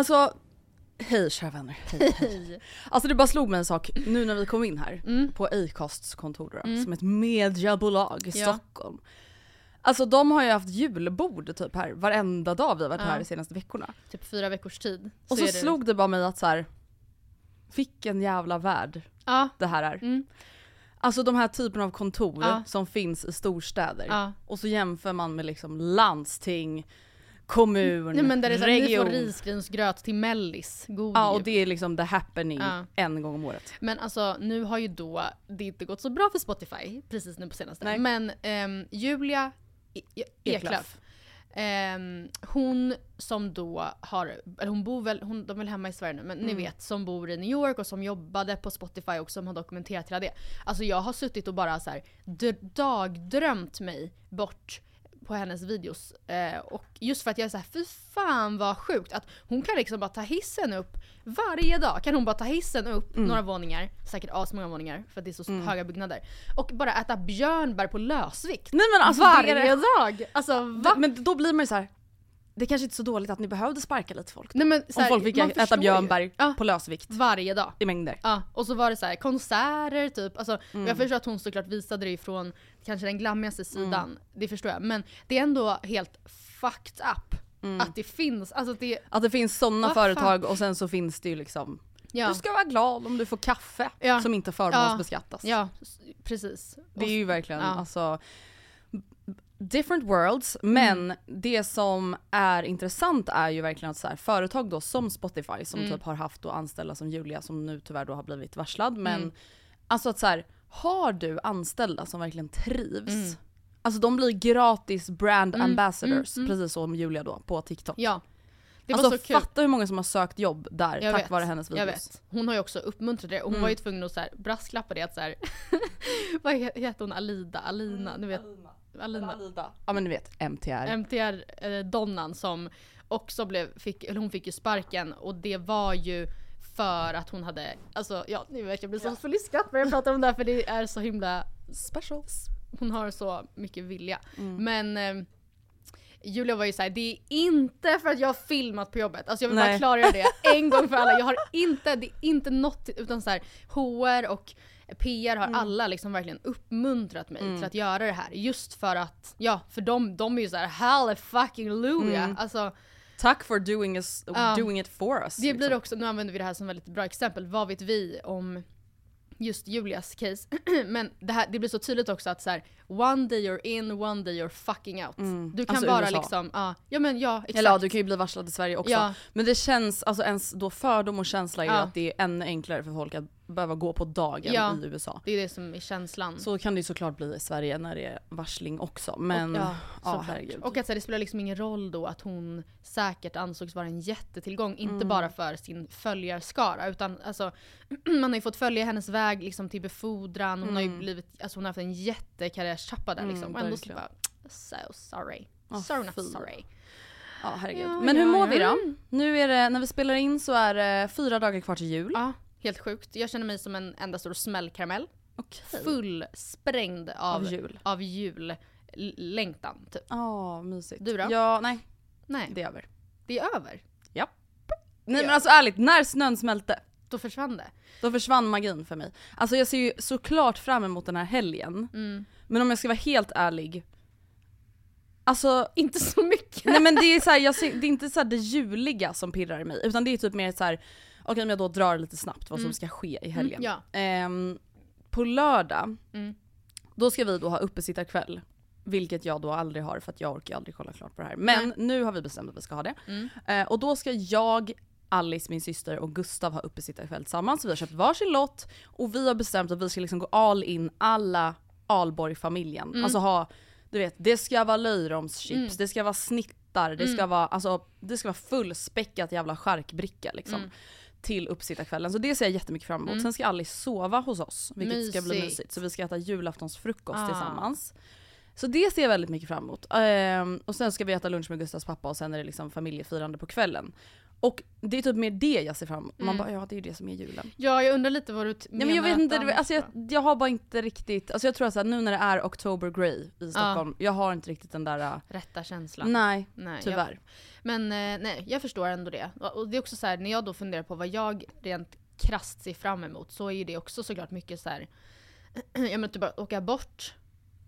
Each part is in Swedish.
Alltså, hej kära vänner. Hej, hej. Alltså det bara slog mig en sak nu när vi kom in här Mm. på Acasts kontor då, som ett mediebolag i Ja. Stockholm. Alltså de har ju haft julbord typ här varenda dag vi har varit Ja. här de senaste veckorna. Typ fyra veckors tid. Och så, det- slog det bara mig att så här. vilken jävla värld Ja. det här är. Mm. Alltså de här typerna av kontor Ja. som finns i storstäder. Och så jämför man med liksom landsting, kommun, Nej men där det är så här, ni region. får risgrynsgröt till mellis. God Ja och det är liksom the happening Ja. en gång om året. Men alltså nu har ju då det inte gått så bra för Spotify precis nu på senaste. Nej. Men ehm, Julia E- E- Eklöf. Ehm, hon som då har, eller hon bor väl, hon, de är väl hemma i Sverige nu men ni Mm. vet som bor i New York och som jobbade på Spotify och som har dokumenterat hela det. Alltså jag har suttit och bara så här dagdrömt mig bort på hennes videos. Eh, och just för att jag är såhär, fy fan vad sjukt att hon kan liksom bara ta hissen upp varje dag. Kan hon bara ta hissen upp Mm. några våningar, säkert asmånga våningar för att det är så höga byggnader. Och bara äta björnbär på lösvikt. Nej men alltså varje dag! Alltså va? Men då blir man ju så här. Det kanske inte är så dåligt att ni behövde sparka lite folk. Nej, men, så Om folk fick äta förstår ju. Ja. på lösvikt Varje dag. i mängder. Ja, och så var det så här konserter typ. Alltså, Mm. Jag förstår att hon såklart visade det ifrån kanske den glammigaste sidan. Mm. Det förstår jag. Men det är ändå helt fucked up. Mm. Att det finns. Alltså det, Att det finns sådana fan? företag och sen så finns det ju liksom ja. Du ska vara glad om du får kaffe Ja. som inte förmånsbeskattas. Ja, s- precis. Det är ju verkligen Ja. alltså different worlds Mm. men det som är intressant är ju verkligen att så här, företag då som Spotify som Mm. typ har haft då anställda som Julia som nu tyvärr då har blivit varslad men Mm. alltså att så här, har du anställda som verkligen trivs Mm. Alltså de blir gratis brand Mm, ambassadors, mm, mm. precis som Julia då på TikTok. Ja. Det alltså så kul. fatta hur många som har sökt jobb där Jag tack vet, vare hennes videos. Jag vet. Hon har ju också uppmuntrat det och hon Mm. var ju tvungen att så här, brasklappa det att så här, Vad he- heter hon? Alida? Alina? Ni vet. Alina. Ja men ni vet, MTR. MTR-donnan som också blev, fick, eller hon fick ju sparken och det var ju för att hon hade, alltså ja ni vet jag blir så full i skratt när jag pratar om det här för det är så himla Special. hon har så mycket vilja. Mm. Men eh, Julia var ju såhär, det är inte för att jag har filmat på jobbet. Alltså jag vill bara Nej. klargöra det en gång för alla. Jag har inte, det är inte något, utan så här, HR och PR har alla liksom verkligen uppmuntrat mig Mm. till att göra det här. Just för att, ja, för de, de är ju såhär hallelujah. Mm. Alltså, Tack for doing, us, Ja. doing it for us. det blir liksom. också, nu använder vi det här som väldigt bra exempel. Vad vet vi om just Julias case. Men det, här, det blir så tydligt också att så här, one day you're in, one day you're fucking out. Du kan Alltså bara USA. liksom, ja, ja men ja exakt. Eller ja, du kan ju bli varslad i Sverige också. Ja. Men det känns, alltså ens då fördom och känsla är Ja. att det är ännu enklare för folk att behöva gå på dagen Ja. i USA. Det är det som är känslan. Så kan det ju såklart bli i Sverige när det är varsling också. Men och, ja, ja, herregud. och att så här, det spelar liksom ingen roll då att hon säkert ansågs vara en jättetillgång. Mm. Inte bara för sin följarskara utan alltså, man har ju fått följa hennes väg liksom, till befordran. Hon har ju blivit, alltså hon har haft en jättekarriärstrappa där liksom. Mm, och ändå så bara, so sorry. Ah, sorry not sorry. Ja herregud. Ja, Men hur mår vi då? Nu är det, när vi spelar in så är det fyra dagar kvar till jul. Ja, helt sjukt. Jag känner mig som en enda stor smällkaramell. Okej. Fullsprängd av, Av jul. av jullängtan typ. Ja, mysigt. Du då? Ja, nej. Nej, Det är över. det är över. Ja. Nej men alltså ärligt, när snön smälte, Då försvann det. då försvann magin för mig. Alltså jag ser ju såklart fram emot den här helgen. Mm. Men om jag ska vara helt ärlig. Alltså, Inte så mycket. nej men det är så här, jag ser, det är inte så det juliga som pirrar i mig. Utan det är typ mer så här. Okej om jag då drar lite snabbt vad som ska ske i helgen. Mm, ja. Ehm, på lördag, Mm. då ska vi då ha uppesittarkväll. Vilket jag då aldrig har för att jag orkar aldrig kolla klart på det här. Men nu har vi bestämt att vi ska ha det. Mm. Eh, och då ska jag, Alice, min syster och Gustav ha uppesittarkväll tillsammans. Vi har köpt varsin lott och vi har bestämt att vi ska liksom gå all in alla Alborg-familjen. Mm. Alltså ha, du vet, det ska vara löjromschips, det ska vara snittar, det Mm. ska vara, alltså, det ska vara fullspäckat jävla charkbricka liksom. Mm. Till uppesittarkvällen. Så det ser jag jättemycket fram emot. Sen ska Alice sova hos oss, vilket ska bli Mysigt. mysigt. Så vi ska äta julaftonsfrukost Ah. tillsammans. Så det ser jag väldigt mycket fram emot. Ehm, och sen ska vi äta lunch med Gustavs pappa och sen är det liksom familjefirande på kvällen. Och det är typ mer det jag ser fram emot. Man Mm. bara ja det är ju det som är julen. Ja, jag undrar lite vad du t- Nej men jag vet inte, alltså jag, jag har bara inte riktigt, alltså jag tror att nu när det är October Grey i Stockholm, jag har inte riktigt den där, äh, Rätta känslan. nej Nej, tyvärr. Jag, men eh, nej, jag förstår ändå det. Och det är också så här, när jag då funderar på vad jag rent krasst ser fram emot så är ju det också såklart mycket så här. jag menar typ bara åka bort,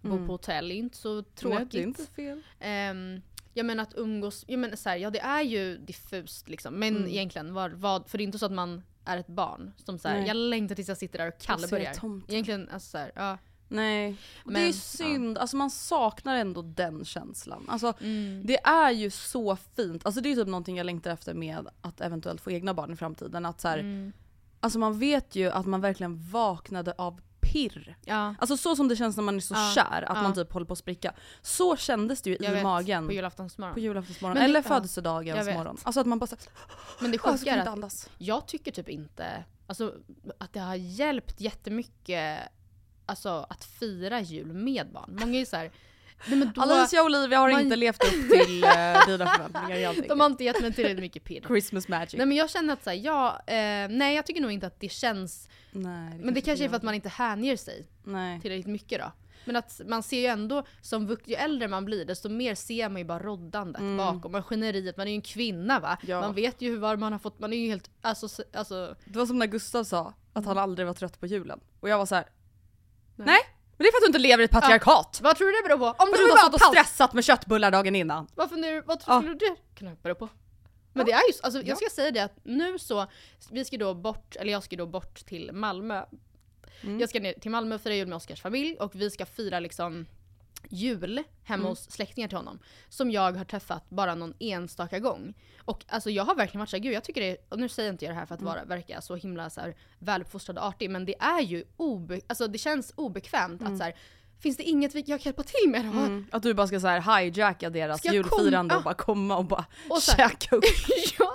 bo på hotell, är inte så tråkigt. Mm. Nej, det är inte fel. Ehm, jag menar att umgås, jag menar så här, ja det är ju diffust liksom. Men Mm. egentligen, vad, vad, för det är inte så att man är ett barn som så här, jag längtar tills jag sitter där och Kalle Och ser börjar. tomten. Egentligen, alltså så här, ja. Nej. Och det Men, är synd, alltså man saknar ändå den känslan. Alltså Mm. det är ju så fint, alltså det är typ någonting jag längtar efter med att eventuellt få egna barn i framtiden. Att så här, Mm. Alltså man vet ju att man verkligen vaknade av pirr. Ja, Alltså så som det känns när man är så Ja, kär, att ja. man typ håller på att spricka. Så kändes det ju jag i vet. magen På julaftonsmorgon. på julaftonsmorgon. Eller ja, födelsedagens morgon. Alltså att man bara såhär, Men det sjuka är att andas. jag tycker typ inte alltså, att det har hjälpt jättemycket alltså, att fira jul med barn. Många är ju såhär, nej då, Alicia och Olivia har man- inte levt upp till uh, dina förväntningar i allting. de har inte gett mig tillräckligt mycket pirr. Christmas magic. Nej men jag känner att såhär, ja, eh, nej jag tycker nog inte att det känns, Nej, men det kanske är för att man inte hänger sig Nej. tillräckligt mycket då. Men att man ser ju ändå, som ju äldre man blir desto mer ser man ju bara roddandet bakom, maskineriet, man är ju en kvinna va? Mm. Ja. Man vet ju hur var man har fått, man är ju helt, alltså, alltså Det var som när Gustav sa att han aldrig var trött på julen. Och jag var så här. Nej. Nej. Men det är för att du inte lever i ett patriarkat. vad tror du det beror på? Om För du du har stått och stressat med köttbullar dagen innan. vad, funderar, vad Ja. skulle det kunna bero på? Men det är ju så- alltså jag ska säga det att nu så, vi ska då bort, eller jag ska då bort till Malmö. Mm. Jag ska ner till Malmö och fira jul med Oskars familj och vi ska fira liksom jul hemma Mm. hos släktingar till honom. Som jag har träffat bara någon enstaka gång. Och alltså jag har verkligen varit såhär, gud jag tycker det är, och nu säger inte jag det här för att Mm. vara, verka så himla så här, väluppfostrad och artig, men det är ju obe, alltså det känns obekvämt att så här, finns det inget jag kan hjälpa till med? Mm. Att du bara ska så här hijacka deras Ska jag julfirande och bara komma och bara Och så här- käka upp. ja.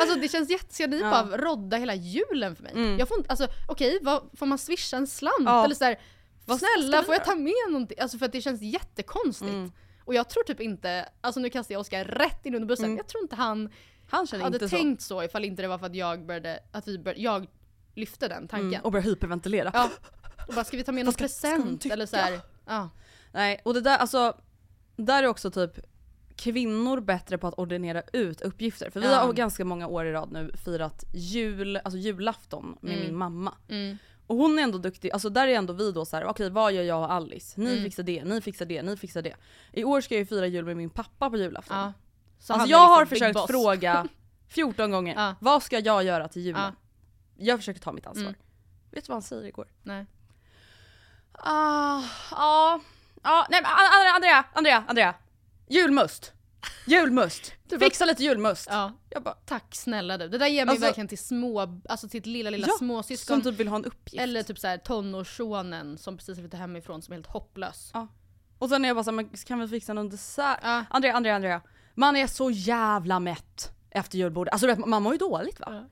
Alltså det känns jätte, ska ni Ja. bara rodda hela julen för mig? Mm. Jag får inte, alltså okej, vad, får man swisha en slant? Ja. Eller så här, Vad snälla får jag ta med någonting? Alltså för att det känns jättekonstigt. Mm. Och jag tror typ inte, alltså nu kastar jag Oskar rätt in under bussen, Mm. jag tror inte han Han hade inte så. tänkt så. ifall inte det var för att jag började, att vi började, jag lyfte den tanken. Mm. Och börjar hyperventilera. Ja. Och bara ska vi ta med någon present? Eller så här, ja. Nej, och det där alltså, där är också typ kvinnor bättre på att ordinera ut uppgifter. För vi har ganska många år i rad nu firat jul, alltså julafton med Mm. min mamma. Och hon är ändå duktig, alltså där är ändå vi då så här: okej vad gör jag och Alice? Ni Mm. fixar det, ni fixar det, ni fixar det. I år ska jag ju fira jul med min pappa på julafton. ja. Så alltså jag har liksom big försökt boss. fråga 14 gånger, Ja. vad ska jag göra till julen? Ja. Jag försöker ta mitt ansvar. Mm. Vet du vad han säger igår? Nej. Ah, ja, ja, nej men Andrea, Andrea, Andrea, Andrea. Julmust. Julmust. Fixa lite julmust. Ja. Jag bara, Tack snälla du. Det där ger mig Alltså- verkligen till små, alltså till lilla lilla Ja, småsyskon. som typ vill ha en uppgift. Eller typ såhär tonårssonen som precis flyttat hemifrån som är helt hopplös. Ja. Och sen är jag bara såhär, men kan vi fixa någon dessert? Ja. Andrea, Andrea, Andrea. Man är så jävla mätt efter julbordet. Alltså du vet, man mår ju dåligt va? Ja.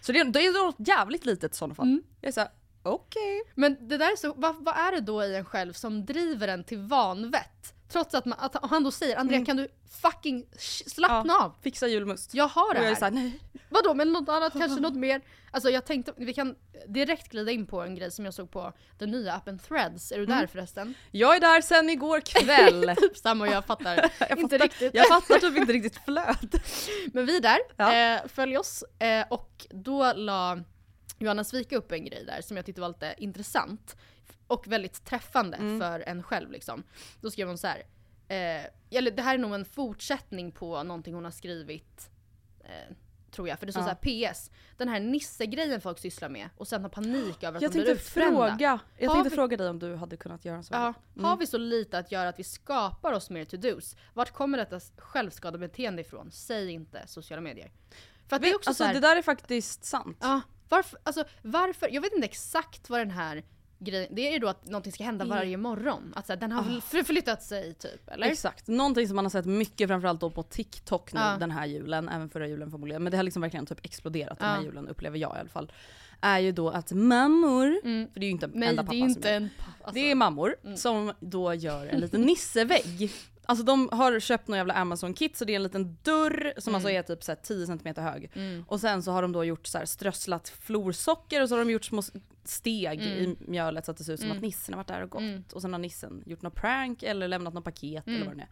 Så det, det är något jävligt litet i sådana fall. Mm. Jag är såhär, okej. Men det där är så, vad, vad är det då i en själv som driver en till vanvett? Trots att, man, att han då säger Andrea kan du fucking slappna Mm. Ja. av? Fixa julmust. Jag har det Och jag är här. såhär, nej. Vadå, men något annat, kanske något mer? Alltså jag tänkte, vi kan direkt glida in på en grej som jag såg på den nya appen Threads. Är du Mm. där förresten? Jag är där sen igår kväll. typ samma och jag fattar jag inte fattar, riktigt. Jag fattar typ inte riktigt flödet. Men vi är där, Ja. eh, följ oss. Eh, och då la Johanna Svika upp en grej där som jag tyckte var lite intressant. Och väldigt träffande Mm. för en själv liksom. Då skrev hon så här. Eh, eller det här är nog en fortsättning på någonting hon har skrivit. Eh, tror jag. För det står Ja. så här PS. Den här Nisse-grejen folk sysslar med och sen har panik över att Jag de blir utbrända. fråga, jag Har tänkte vi- fråga dig om du hade kunnat göra en sån. Ja, har vi så lite att göra att vi skapar oss mer to-dos? Vart kommer detta självskadebeteende ifrån? Säg inte sociala medier. För att det är också alltså så här, det där är faktiskt sant. Ja, varför, alltså varför, jag vet inte exakt vad den här grejen, det är ju då att någonting ska hända varje morgon. Att så här, den har väl förflyttat sig typ, eller? Exakt, någonting som man har sett mycket framförallt då på TikTok nu Ja. den här julen, även förra julen förmodligen, men det har liksom verkligen typ exploderat den Ja. här julen upplever jag i alla fall. Är ju då att mammor, Mm. för det är ju inte Nej, enda det pappa är inte som gör en pa- alltså, Det är mammor som då gör en liten nissevägg. Alltså de har köpt någon jävla Amazon-kit så det är en liten dörr som alltså är typ så här 10 cm hög. Mm. Och sen så har de då gjort så här strösslat florsocker och så har de gjort små steg Mm. i mjölet så att det ser ut som att nissen har varit där och gått. Och sen har nissen gjort något prank eller lämnat något paket Mm. eller vad det är.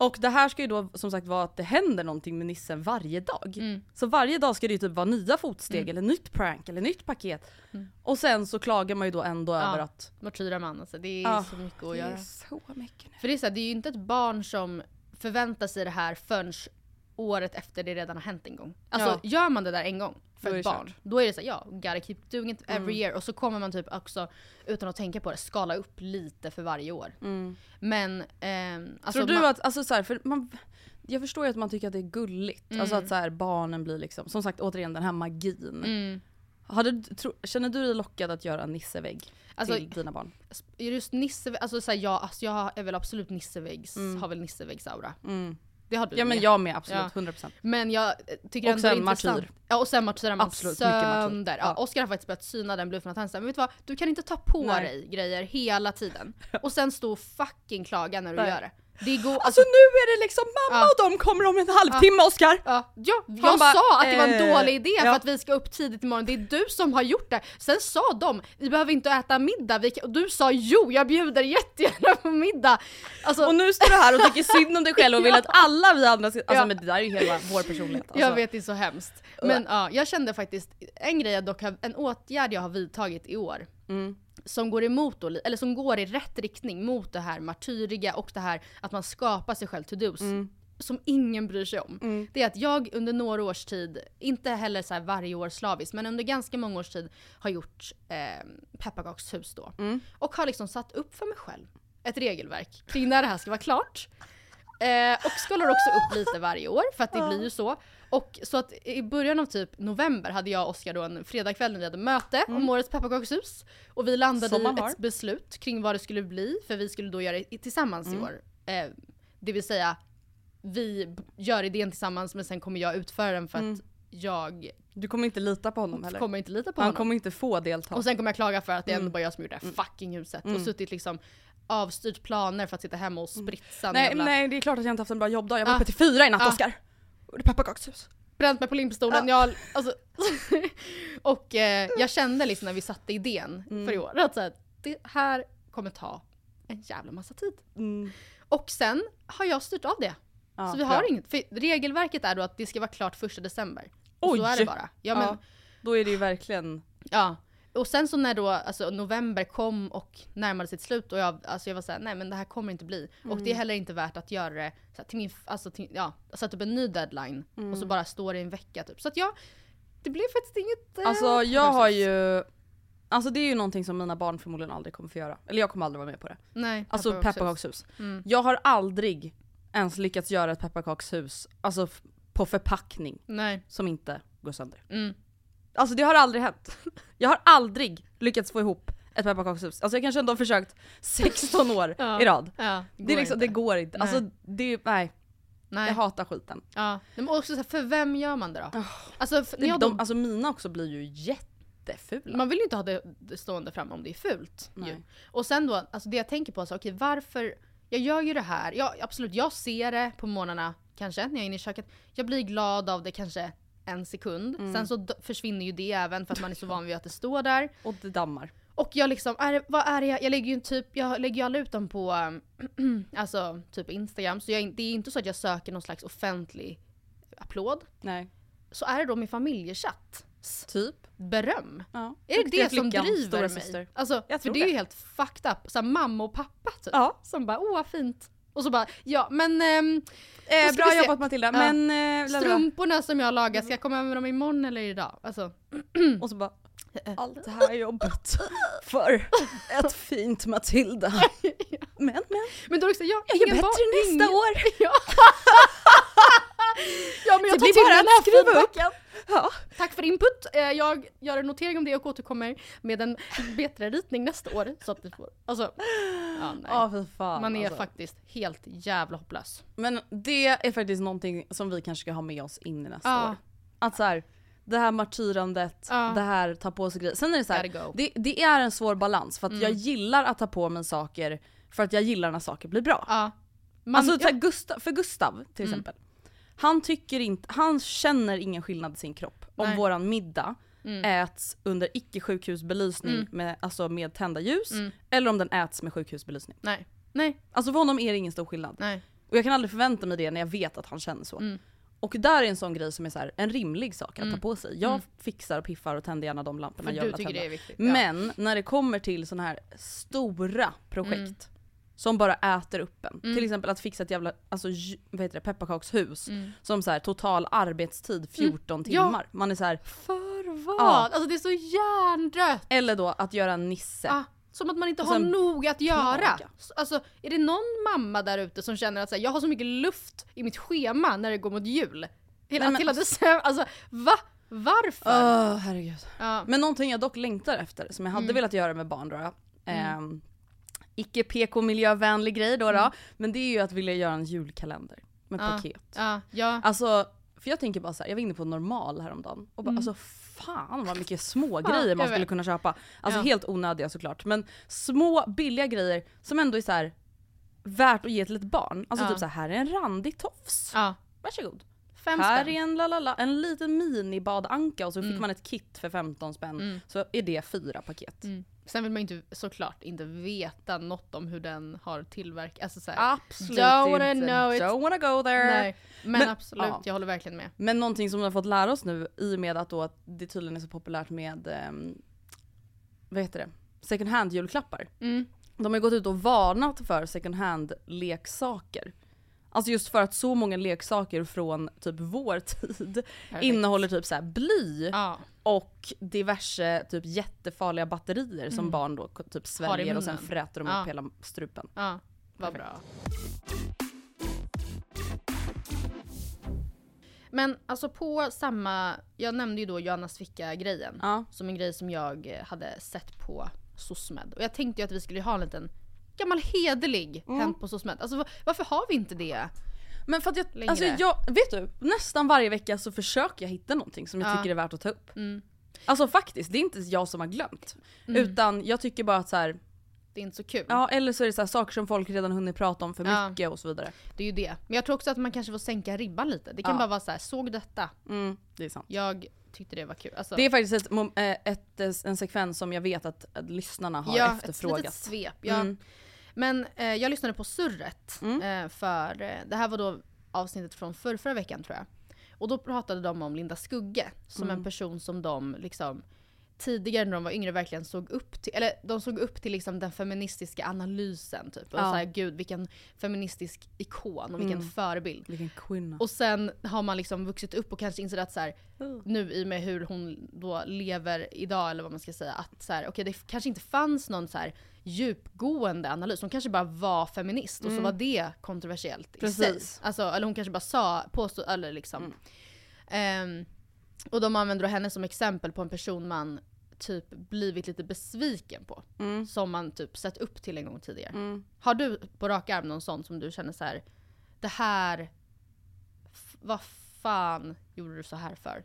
Och det här ska ju då som sagt vara att det händer någonting med nissen varje dag. Mm. Så varje dag ska det ju typ vara nya fotsteg eller nytt prank eller nytt paket. Och sen så klagar man ju då ändå över att Martyrar man alltså, det är Ja, så mycket att det göra. är så mycket nu. För det är så här, det är ju inte ett barn som förväntar sig det här förrän året efter det redan har hänt en gång. Alltså Ja. gör man det där en gång för ett barn, kört. då är det så här, ja, gotta keep doing it every Mm. year. Och så kommer man typ också, utan att tänka på det, skala upp lite för varje år. Mm. Men, ehm, alltså Tror du man- att, alltså så här, för man, jag förstår ju att man tycker att det är gulligt. Mm. Alltså att så här, barnen blir liksom, som sagt återigen den här magin. Mm. Hade, tro, känner du dig lockad att göra nissevägg Alltså, till dina barn? Just Nisse, alltså, så här, ja, alltså jag är väl absolut Nisseväggs, har väl Nisseväggs-aura. Mm. Det har du Ja men jag med absolut, Ja. 100%. Men jag tycker Och ändå det är intressant. martyr. Ja och sen martyrar man Absolut, mycket martyr. sönder. Ja. Oskar har faktiskt börjat syna den bluffen att han säger men vet du vad, du kan inte ta på Nej. dig grejer hela tiden. Och sen stå och fucking klaga när du Nej. gör det. Det går, alltså, Alltså nu är det liksom mamma Ja. och de kommer om en halvtimme Oskar! Ja, ja jag bara, sa att det var en eh, dålig idé för ja. att vi ska upp tidigt imorgon, det är du som har gjort det. Sen sa de, vi behöver inte äta middag, vi kan, och du sa jo, jag bjuder jättegärna på middag. Alltså, Och nu står du här och tycker synd om dig själv och vill att alla vi andra ska... Alltså Ja. men det där är ju hela vår personlighet. Alltså. Jag vet, det är så hemskt. Men ja, jag kände faktiskt, en grej jag dock har, en åtgärd jag har vidtagit i år, Mm. Som går emot då, eller som går i rätt riktning mot det här martyriga och det här att man skapar sig själv to-dos. Mm. Som ingen bryr sig om. Det är att jag under några års tid, inte heller så varje år slaviskt, men under ganska många års tid har gjort eh, pepparkakshus då. Mm. Och har liksom satt upp för mig själv ett regelverk kring när det här ska vara klart. Eh, och skalar också upp lite varje år för att det blir ju så. Och så att i början av typ november hade jag och Oskar då en fredagkväll när vi hade möte om årets pepparkakshus. Och vi landade Mm. I ett beslut kring vad det skulle bli, för vi skulle då göra det tillsammans Mm. i år. Eh, det vill säga, vi gör idén tillsammans men sen kommer jag utföra den för Mm. att jag Du kommer inte lita på honom heller? kommer inte lita på Han honom. kommer inte få delta. Och sen kommer jag klaga för att det är ändå Mm. bara jag som gjort det här fucking huset. Och suttit liksom avstyrt planer för att sitta hemma och spritsa nej, jävla... nej det är klart att jag inte haft en bra jobbdag, jag var Ah. uppe till fyra i natt Ah. Oskar! Och det är pepparkakshus. bränt mig på limpstolen. Jag, alltså, och eh, jag kände liksom när vi satte idén Mm. för i år att så här, det här kommer ta en jävla massa tid. Mm. Och sen har jag styrt av det. Ja, så vi har inget. För regelverket är då att det ska vara klart första december. Och så Oj! är det bara. Ja, men, Ja, då är det ju verkligen... ja. Och sen så när då alltså, november kom och närmade sitt slut och jag, alltså jag var såhär, nej men det här kommer inte bli. Och Mm. det är heller inte värt att göra det så här, till min, alltså till, ja, sätta upp en ny deadline och Mm. så bara står det i en vecka typ. Så att jag, det blev faktiskt inget... eh, Alltså jag har ju Alltså det är ju någonting som mina barn förmodligen aldrig kommer få göra. Eller jag kommer aldrig vara med på det. Nej, Alltså pepparkakshus. Mm. Jag har aldrig ens lyckats göra ett pepparkakshus alltså på förpackning Nej. som inte går sönder. Mm. Alltså det har aldrig hänt. Jag har aldrig lyckats få ihop ett pepparkakshus. Alltså jag kanske ändå har försökt 16 år Ja. i rad. Ja, Det, är liksom, inte. det går inte. Nej. Alltså det är, nej. Nej. Jag hatar skiten. Ja. Men också så här, för vem gör man det då? Alltså, för, jag De, då, alltså mina också blir ju jättefula. man vill ju inte ha det det stående fram om det är fult. Och sen då, alltså det jag tänker på, så, okej varför, jag gör ju det här, ja, absolut jag ser det på morgnarna kanske när jag är inne i köket. Jag blir glad av det kanske en sekund, Mm. sen så försvinner ju det även för att man är så van vid att det står där. Och det dammar. Och jag liksom, är, det- vad är det jag, jag lägger ju typ, jag lägger ju aldrig ut dem på, alltså typ Instagram, så jag, det är inte så att jag söker någon slags offentlig applåd. Nej. Så är det då min familjechatt Typ. beröm. Ja. Är det det som driver mig? syster. Alltså, för tror det är ju det. helt fucked up. Såhär mamma och pappa typ. Ja. Som bara, åh vad fint. Och så bara, ja men ehm, Eh, bra jobbat Matilda, Ja. men... Eh, strumporna som jag lagar, ska jag komma över med dem imorgon eller idag? Alltså, Och så bara, allt det här jobbet för ett fint Matilda. Men, men, men då är också, ja, jag ingen bättre barn- nästa ingen- år. Ja. ja men jag Det tar till mig den här feedbacken. Ja. Tack för input. Eh, Jag gör en notering om det och återkommer med en bättre ritning nästa år. Så att vi får, alltså, ja, nej. Fy fan Man är alltså. faktiskt helt jävla hopplös. Men det är faktiskt någonting som vi kanske ska ha med oss in i nästa Ja. år. Att så här, det här martyrandet, Ja. det här ta på sig grejer. Sen är det så här. Mm. det, det är en svår balans för att jag gillar att ta på mig saker för att jag gillar när saker blir bra. Man, alltså här, Gustav, för Gustav till Mm. exempel. Han tycker inte, han känner ingen skillnad i sin kropp om Nej. våran middag Mm. äts under icke sjukhusbelysning Mm. med, alltså med tända ljus Mm. eller om den äts med sjukhusbelysning. Nej. Nej. Alltså för honom är det ingen stor skillnad. Nej. Och jag kan aldrig förvänta mig det när jag vet att han känner så. Mm. Och där är en sån grej som är så här, en rimlig sak att Mm. ta på sig. Jag Mm. fixar och piffar och tänder gärna de lamporna För jag vill tända. Men när det kommer till såna här stora projekt Mm. Som bara äter upp en. Mm. Till exempel att fixa ett jävla alltså, vad heter det, pepparkakshus Mm. som så här, total arbetstid 14 Ja. timmar. Man är så här, För vad? Ja. Alltså det är så hjärndött! eller då att göra en nisse. Ah, som att man inte Och har nog att göra. plaga. Alltså är det någon mamma där ute som känner att här, jag har så mycket luft i mitt schema när det går mot jul? Hela, Nej, men- hela december, alltså va? Varför? Åh herregud. Ja. Men någonting jag dock längtar efter, som jag hade Mm. velat göra med barn då, ehm, icke PK-miljövänlig grej då, då men det är ju att vilja göra en julkalender med Mm. Ja. paket. Ja, ja. Alltså, för jag tänker bara så här, jag var inne på normal häromdagen och bara Mm. alltså fan vad mycket små grejer man skulle kunna köpa. Alltså Ja. helt onödiga såklart, men små billiga grejer som ändå är så här värt att ge till ett barn. Alltså typ så här, här är en randig tofs. ja. Varsågod. Fem Här spänn. är en lalala, en liten minibadanka och så Mm. fick man ett kit för 15 spänn. Mm. Så är det fyra paket. Mm. Sen vill man inte, såklart inte veta något om hur den har tillverkat. Alltså så här, Absolut Don't wanna inte. know it. Don't wanna go there. Nej, men, Men- absolut, ja. jag håller verkligen med. Men någonting som vi har fått lära oss nu i och med att då att det tydligen är så populärt med, ehm, vad heter det, second hand julklappar. Mm. De har gått ut och varnat för second hand leksaker. Alltså just för att så många leksaker från typ vår tid Perfekt. innehåller typ så bly Ja. och diverse typ jättefarliga batterier som Mm. barn då typ sväljer och sen fräter de Ja. upp hela strupen. Ja, vad bra. Men alltså på samma, jag nämnde ju då Johannas ficka-grejen. Som en grej som jag hade sett på SOSMED. Och jag tänkte ju att vi skulle ha en liten gammal hederlig Mm. Hänt på SOSMED. Alltså va- varför har vi inte det? Men för att jag, Längre. alltså jag, vet du? Nästan varje vecka så försöker jag hitta någonting som jag Ja. tycker är värt att ta upp. Mm. Alltså faktiskt, det är inte jag som har glömt. Mm. Utan jag tycker bara att så här, Det är inte så kul. ja eller så är det så här, saker som folk redan hunnit prata om för Ja. mycket och så vidare. Det är ju det. Men jag tror också att man kanske får sänka ribban lite. Det kan Ja. bara vara så här: såg detta? Mm, det är sant. Jag tyckte det var kul. Alltså, Det är faktiskt ett, eh, ett, eh, en sekvens som jag vet att, att lyssnarna har ja, efterfrågat. Ett litet svep. Ja. Mm. Men eh, jag lyssnade på Surret. Mm. Eh, för eh, det här var då avsnittet från förra, förra veckan tror jag. Och då pratade de om Linda Skugge som Mm. en person som de liksom tidigare när de var yngre verkligen såg upp till, eller de såg upp till liksom den feministiska analysen typ. Och Ja. så här, gud vilken feministisk ikon och vilken Mm. förebild. Vilken kvinna. Och sen har man liksom vuxit upp och kanske insett att så här, nu i och med hur hon då lever idag eller vad man ska säga, att så här, okej det kanske inte fanns någon så här djupgående analys. Hon kanske bara var feminist och så var det kontroversiellt i sig. Mm. Precis. Alltså, eller hon kanske bara sa, påstod, eller liksom. Mm. Ehm, och de använder henne som exempel på en person man typ blivit lite besviken på. Mm. Som man typ sett upp till en gång tidigare. Mm. Har du på rak arm någon sån som du känner så här, det här, vad fan gjorde du så här för?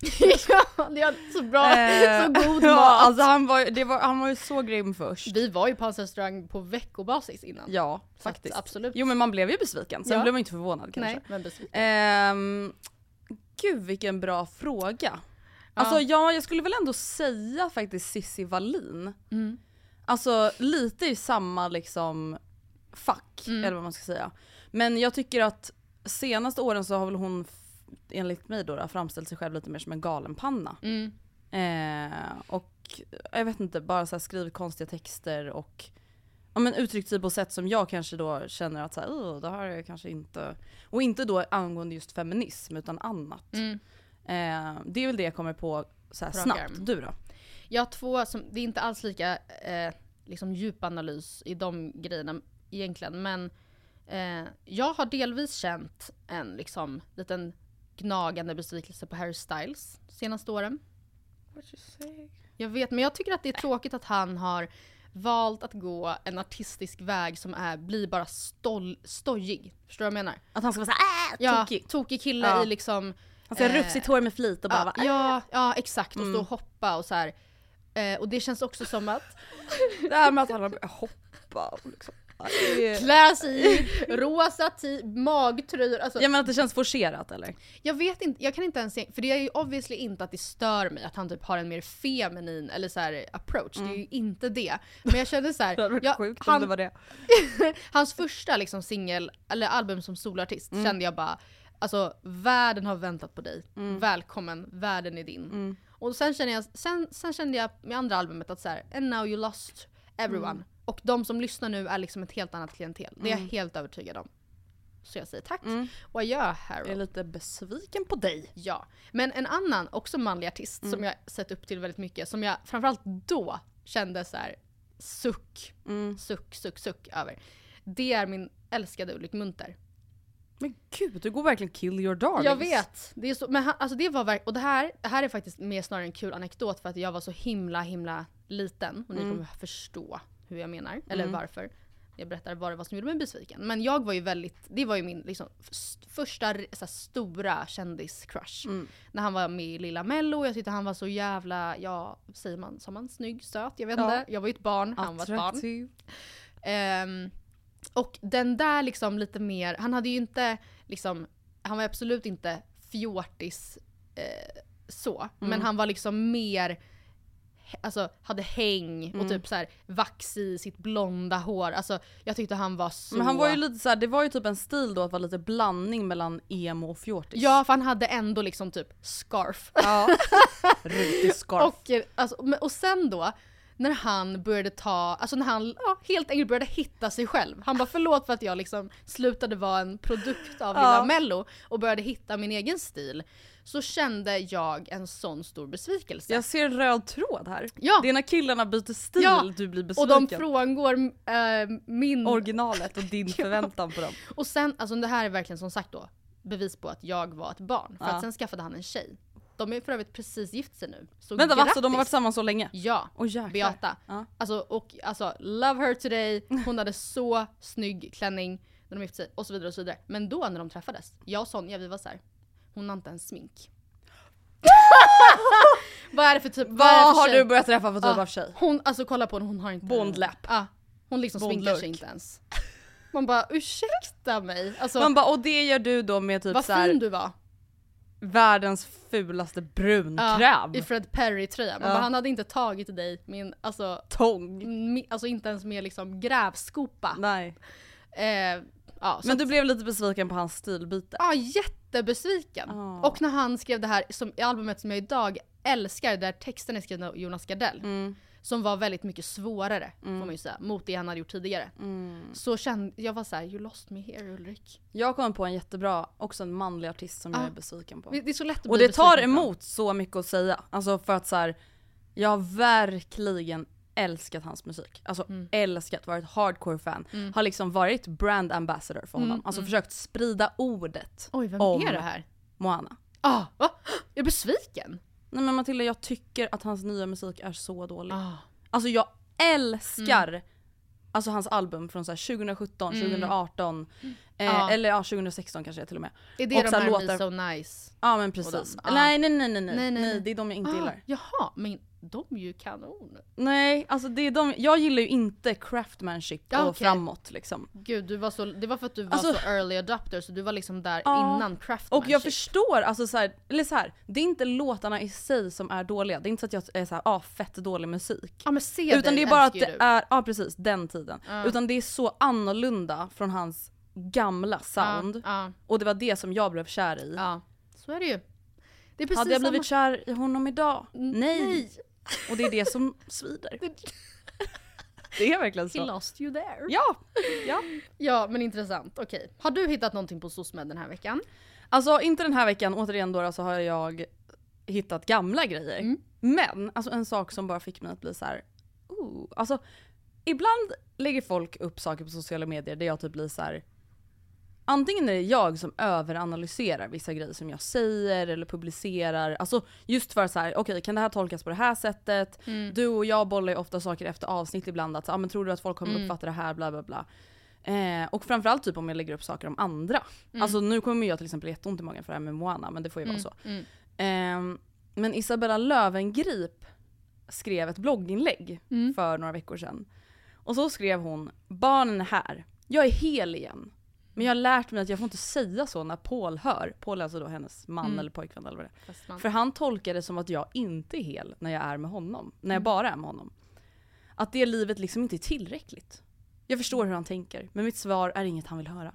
ja, det är så bra, Eh, så god ja, mat. alltså han var, var, han var ju så grym först. Vi var ju på hans restaurang på veckobasis innan. Ja, faktiskt. absolut. Jo men man blev ju besviken, sen Ja. blev man inte förvånad kanske. Nej, men besviken. Ehm, gud vilken bra fråga. Alltså ja, jag skulle väl ändå säga faktiskt Sissi Wallin. Mm. Alltså lite i samma liksom fack, Mm. eller vad man ska säga. Men jag tycker att senaste åren så har väl hon, enligt mig då, då framställt sig själv lite mer som en galenpanna. Mm. Eh, och jag vet inte, bara så här skrivit konstiga texter och ja, men uttryckt sig på sätt som jag kanske då känner att så här, "Åh, det här är kanske inte... Och inte då angående just feminism utan annat. Mm. Eh, det är väl det jag kommer på så här snabbt. Du då? Jag har två som, det är inte alls lika eh, liksom djup analys i de grejerna egentligen men eh, jag har delvis känt en liksom liten gnagande besvikelse på Harry Styles senaste åren. Jag vet, men jag tycker att det är tråkigt att han har valt att gå en artistisk väg som är, blir bara stol, stojig. Förstår du vad jag menar? Att han ska vara såhär äh, Ja, tokig. tokig kille Ja. i liksom... Han ska ha eh, rufsigt hår med flit och bara ja, vara, äh. ja, ja, exakt. Och stå Mm. och hoppa och så här. Eh, och det känns också som att Det här med att han har hoppa. Liksom. Är- klä sig i rosa magtröjor. Alltså, Ja men att det känns forcerat eller? Jag vet inte, jag kan inte ens se, för det är ju obviously inte att det stör mig att han typ har en mer feminin eller så här approach. Det är ju inte det. Men jag känner så här, Mm. Det hade varit jag, sjukt om han, det var det. hans första liksom singel, eller album som solartist Mm. kände jag bara Alltså världen har väntat på dig. Mm. Välkommen, världen är din. Och sen kände jag, sen, sen kände jag med andra albumet att så här, and now you lost everyone. Mm. Och de som lyssnar nu är liksom ett helt annat klientel. Det är jag helt övertygad om. Så jag säger tack. Och adjö Harold. Jag är lite besviken på dig. Ja. Men en annan, också manlig artist som jag sett upp till väldigt mycket, som jag framförallt då kände så här suck, suck, suck, suck över. Det är min älskade Ulrik Munter. Men gud, du går verkligen kill your darlings. Jag vet! Det är så, men han, alltså det var verk- och det här, det här är faktiskt mer snarare en kul anekdot för att jag var så himla himla liten och ni kommer förstå hur jag menar, eller varför. Jag berättar vad det var som gjorde mig besviken. Men jag var ju väldigt, det var ju min liksom, första här, stora kändis-crush. När han var med i Lilla Mello, jag tyckte han var så jävla, ja, säger man, sa man snygg, söt? Jag vet Ja. inte. Jag var ju ett barn, han var ett barn. Ehm, och den där liksom lite mer, han hade ju inte liksom, han var absolut inte fjortis eh, så. Mm. Men han var liksom mer, alltså hade häng Mm. och typ så här vax i sitt blonda hår. Alltså jag tyckte han var så... Men han var ju lite så här, det var ju typ en stil då att vara lite blandning mellan emo och fjortis. Ja för han hade ändå liksom typ scarf. Ja. Rutig scarf. Och, eh, alltså, och sen då, när han började ta, alltså när han ja, helt enkelt började hitta sig själv. Han bara förlåt för att jag liksom slutade vara en produkt av lilla Ja. mello och började hitta min egen stil. Så kände jag en sån stor besvikelse. Jag ser en röd tråd här. Ja. Det är när killarna byter stil Ja, du blir och besviken. de frångår äh, min... Originalet och din förväntan på dem. och sen, alltså det här är verkligen som sagt då, bevis på att jag var ett barn. För Ja. att sen skaffade han en tjej. De är för övrigt precis gift sig nu. Så Vänta va? Så de har grattis. varit tillsammans så länge? Ja. Jäklar. Beata. Ja. Alltså, och, alltså, love her today, hon hade så snygg klänning när de gifte sig och så vidare och så vidare. Men då när de träffades, jag och Sonja vi var så här. Hon har inte ens smink. vad är det för typ, vad, Vad har tjej? du börjat träffa för typ Ja, av tjej? Hon, alltså kolla på henne, hon har inte... Bondläpp. Ja, hon liksom sminkar Bondlook. sig inte ens. Man bara ursäkta mig. Alltså, Man bara, och det gör du då med typ vad så här, fin du var. världens fulaste brunkräm. I Fred Perry-tröja. Ja. han hade inte tagit dig med en, alltså, Tång. mi- alltså inte ens med liksom grävskopa. Nej. Eh, ja, Men du blev lite besviken på hans stilbyte. Ja, jättebesviken. Ja. Och när han skrev det här som, i albumet som jag idag älskar, där texten är skriven av Jonas Gardell. Mm. Som var väldigt mycket svårare, får man ju säga, mot det han hade gjort tidigare. Mm. Så kände, jag var så här: you lost me here Ulrik. Jag kom på en jättebra, också en manlig artist som jag Ja. är besviken på. Det är så lätt att Och bli det tar besviken på. emot så mycket att säga. Alltså för att så här, jag har verkligen älskat hans musik. Alltså mm. älskat, varit hardcore fan. Mm. Har liksom varit brand ambassador för honom. Mm. Alltså mm. försökt sprida ordet Oj, vem om är det här? Moana. Ah, va? Jag är besviken. Nej men Matilda jag tycker att hans nya musik är så dålig. Ah. Alltså jag älskar mm. alltså hans album från så 2017, 2018. Eh, ja. Eller ja, 2016 kanske till och med. Är det och de här låtar... Me So Nice? Ja men precis. Ja. Nej, nej, nej, nej, nej, nej, nej, nej. Det är de jag inte ah, gillar. Jaha, men de är ju kanon. Nej, alltså det är de, jag gillar ju inte craftmanship ja, och framåt liksom. Gud, du var så, det var för att du var alltså, så early adopter så du var liksom där ja, innan craftmanship. Och jag förstår, alltså så här, eller så här, det är inte låtarna i sig som är dåliga. Det är inte så att jag är såhär, ah, fett dålig musik. Ja men se Utan dig, det är bara att det du. är, ja ah, precis, den tiden. Mm. Utan det är så annorlunda från hans gamla sound. Ja, Och det var det som jag blev kär i. ja, ja. Så är det ju. Det är precis Hade jag samma... blivit kär i honom idag? Nej! Nej. Och det är det som svider. Det är verkligen He så. lost you there. Ja! ja. Ja men intressant, okej. Har du hittat någonting på SOSMED den här veckan? Alltså inte den här veckan, återigen då så har jag hittat gamla grejer. Mm. Men alltså en sak som bara fick mig att bli så här. Oh. Alltså ibland lägger folk upp saker på sociala medier där jag typ blir så här. Antingen är det jag som överanalyserar vissa grejer som jag säger eller publicerar. Alltså just för så här, okej kan det här tolkas på det här sättet? Mm. Du och jag bollar ju ofta saker efter avsnitt ibland att ah, men tror du att folk kommer Mm. uppfatta det här bla bla bla. Eh, och framförallt typ om jag lägger upp saker om andra. Alltså nu kommer jag till exempel jätteont i magen för det här med Moana men det får ju vara så. Mm. Ehm, men Isabella Lövengrip skrev ett blogginlägg Mm. för några veckor sedan. Och så skrev hon “Barnen är här. Jag är hel igen. Men jag har lärt mig att jag får inte säga så när Paul hör. Paul är alltså då hennes man Mm. eller pojkvän eller vad det är. För han tolkar det som att jag inte är hel när jag är med honom. När Mm. jag bara är med honom. Att det livet liksom inte är tillräckligt. Jag förstår hur han tänker, men mitt svar är inget han vill höra.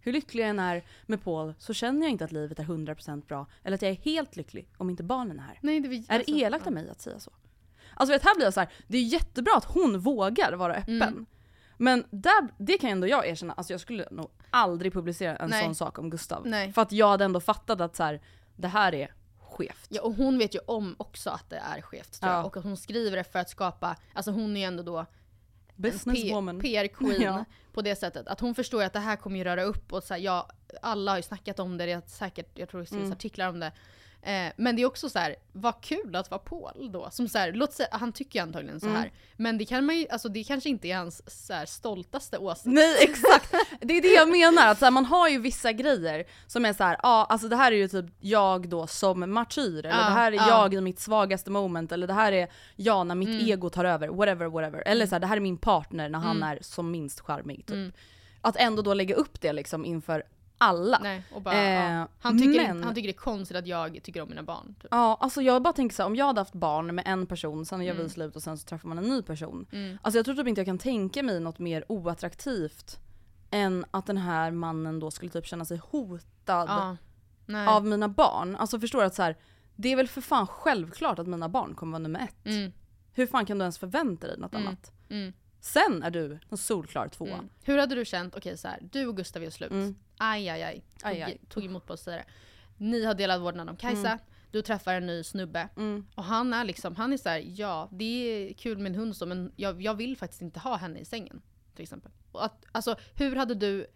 Hur lycklig jag än är med Paul så känner jag inte att livet är 100% bra, eller att jag är helt lycklig om inte barnen är här. Nej, det Är det elakt av mig att säga så? Alltså vet, här blir jag så här, det är jättebra att hon vågar vara öppen. Mm. Men där, det kan ändå jag erkänna, alltså jag skulle nog aldrig publicera en Nej. sån sak om Gustav. Nej. För att jag hade ändå fattat att så här, det här är skevt. Ja, och hon vet ju om också att det är skevt tror jag. Ja. Och att hon skriver det för att skapa, alltså hon är ju ändå då Businesswoman. PR-queen Ja. på det sättet. Att hon förstår att det här kommer ju röra upp och så här, ja, alla har ju snackat om det, det är säkert, jag tror det skrivs Mm. artiklar om det. Eh, men det är också så här, vad kul att vara Paul då. Som så här, låt säga, han tycker ju antagligen så Mm. här. Men det kan man ju, alltså det kanske inte är hans så här, stoltaste åsikt. Nej exakt, det är det jag menar. Att så här, man har ju vissa grejer som är så här, ja alltså det här är ju typ jag då som martyr, eller Ja, det här är ja. jag i mitt svagaste moment, eller det här är jag när mitt Mm. ego tar över, whatever whatever. Eller så här, det här är min partner när han Mm. är som minst charmig typ. Mm. Att ändå då lägga upp det liksom inför alla. Nej, bara, Eh, ja. han, tycker, men- han tycker det är konstigt att jag tycker om mina barn. Typ. Ja, alltså jag bara tänker så här, om jag hade haft barn med en person, sen gör vi Mm. slut och sen så träffar man en ny person. Mm. Alltså jag tror typ inte jag kan tänka mig något mer oattraktivt än att den här mannen då skulle typ känna sig hotad Ja. Av mina barn. Alltså förstår att så här, det är väl för fan självklart att mina barn kommer vara nummer ett. Mm. Hur fan kan du ens förvänta dig något Mm. annat? Mm. Sen är du en solklar tvåa. Mm. Hur hade du känt, okej så här, du och Gustav gör slut. Mm. Aj aj aj. Tog, Aj, aj. tog emot på säga det. Ni har delad vårdnad om Kajsa, du träffar en ny snubbe. Mm. Och han är liksom, han är så här, ja det är kul med en hund så men jag, jag vill faktiskt inte ha henne i sängen. Till exempel. Och att, alltså hur hade du,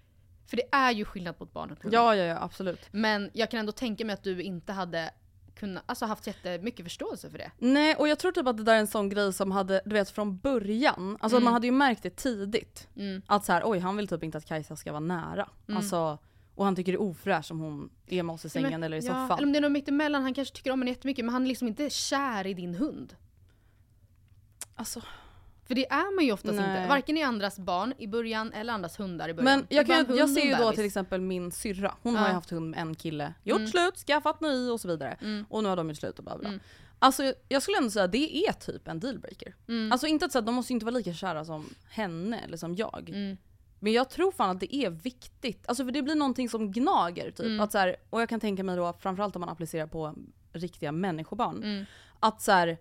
för det är ju skillnad på ett barn och en hund. Ja, ja, ja absolut. Men jag kan ändå tänka mig att du inte hade kunnat, alltså haft jättemycket förståelse för det. Nej och jag tror typ att det där är en sån grej som hade, du vet från början, alltså Mm. man hade ju märkt det tidigt. Mm. Att så här, oj han vill typ inte att Kajsa ska vara nära. Mm. Alltså, och han tycker det är ofräscht om hon är med oss i sängen men- eller i ja, soffan. Eller om det är något mittemellan, han kanske tycker om henne jättemycket men han är liksom inte kär i din hund. Alltså, För det är man ju oftast Nej. inte. Varken i andras barn i början eller andras hundar i början. men jag, kan, jag ser ju då till exempel min syrra, hon Ja. har ju haft hund med en kille, gjort Mm. slut, skaffat ny och så vidare. Mm. Och nu har de gjort slut och bla bla. Mm. Alltså jag- skulle ändå säga att det är typ en dealbreaker. Mm. Alltså inte att säga att de måste inte vara lika kära som henne eller som jag. Mm. Men jag tror fan att det är viktigt, alltså för det blir någonting som gnager typ. Mm. Att så här, och jag kan tänka mig då framförallt om man applicerar på riktiga människobarn. Mm. Att så här,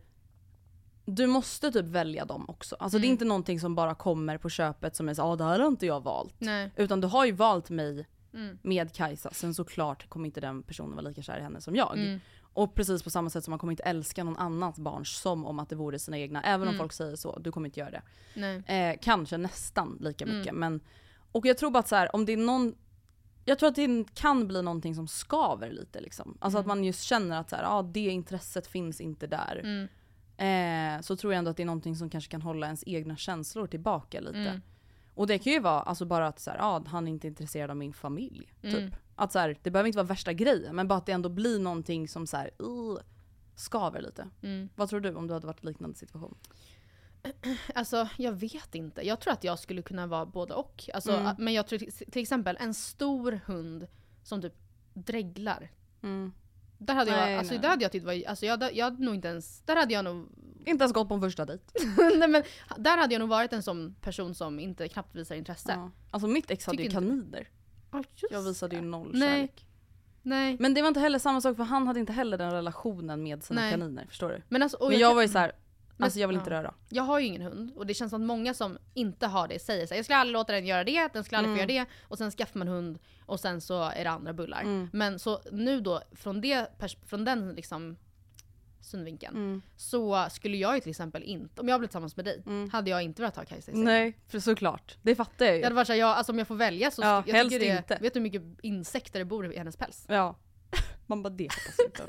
du måste typ välja dem också. Alltså det är Mm. inte någonting som bara kommer på köpet som är så ah det här har inte jag valt. Nej. Utan du har ju valt mig Mm. med Kajsa, sen såklart kommer inte den personen vara lika kär i henne som jag. Mm. Och precis på samma sätt som man kommer inte älska någon annans barn som om att det vore sina egna. Även om Mm. folk säger så, du kommer inte göra det. Nej. Eh, kanske nästan lika Mm. mycket. Men, och jag tror bara att så här, om det är någon jag tror att det kan bli någonting som skaver lite liksom. Alltså att Mm. man just känner att så här, ah, det intresset finns inte där. Mm. Eh, så tror jag ändå att det är någonting som kanske kan hålla ens egna känslor tillbaka lite. Mm. Och det kan ju vara alltså bara att så här, ah, han är inte intresserad av min familj. Typ. Mm. Att så här, det behöver inte vara värsta grejen men bara att det ändå blir någonting som så här, uh, skaver lite. Mm. Vad tror du om du hade varit i liknande situation? Alltså jag vet inte. Jag tror att jag skulle kunna vara både och. Alltså, Mm. Men jag tror till, exempel en stor hund som typ dreglar. Där hade jag, Nej, alltså, nej. där hade jag tyckt var, alltså jag, jag hade nog inte ens, där hade jag nog, Inte ens gått på en första dejt. nej men där hade jag nog varit en sån person som inte knappt visar intresse. Ja. Alltså mitt ex hade ju Tycker inte- kaniner. Just Jag visade ju noll Nej. kärlek. Nej. Men det var inte heller samma sak för han hade inte heller den relationen med sina kaniner. Förstår du? Men, alltså, Men jag kan- var ju så här, Men- alltså jag vill ja. inte röra. Jag har ju ingen hund och det känns som att många som inte har det säger så här, jag skulle aldrig låta den göra det, den skulle aldrig få Mm. göra det och sen skaffar man hund och sen så är det andra bullar. Mm. Men så nu då från, det, från den liksom synvinkeln Mm. så skulle jag ju till exempel inte, om jag blev tillsammans med dig, Mm. hade jag inte velat ha Kajsa i sängen. Nej, för såklart. Det fattar jag ju. Det hade varit såhär, jag, alltså om jag får välja så Ja, jag helst det, inte. Vet du hur mycket insekter det bor i hennes päls? Ja. Man bara det hoppas jag inte.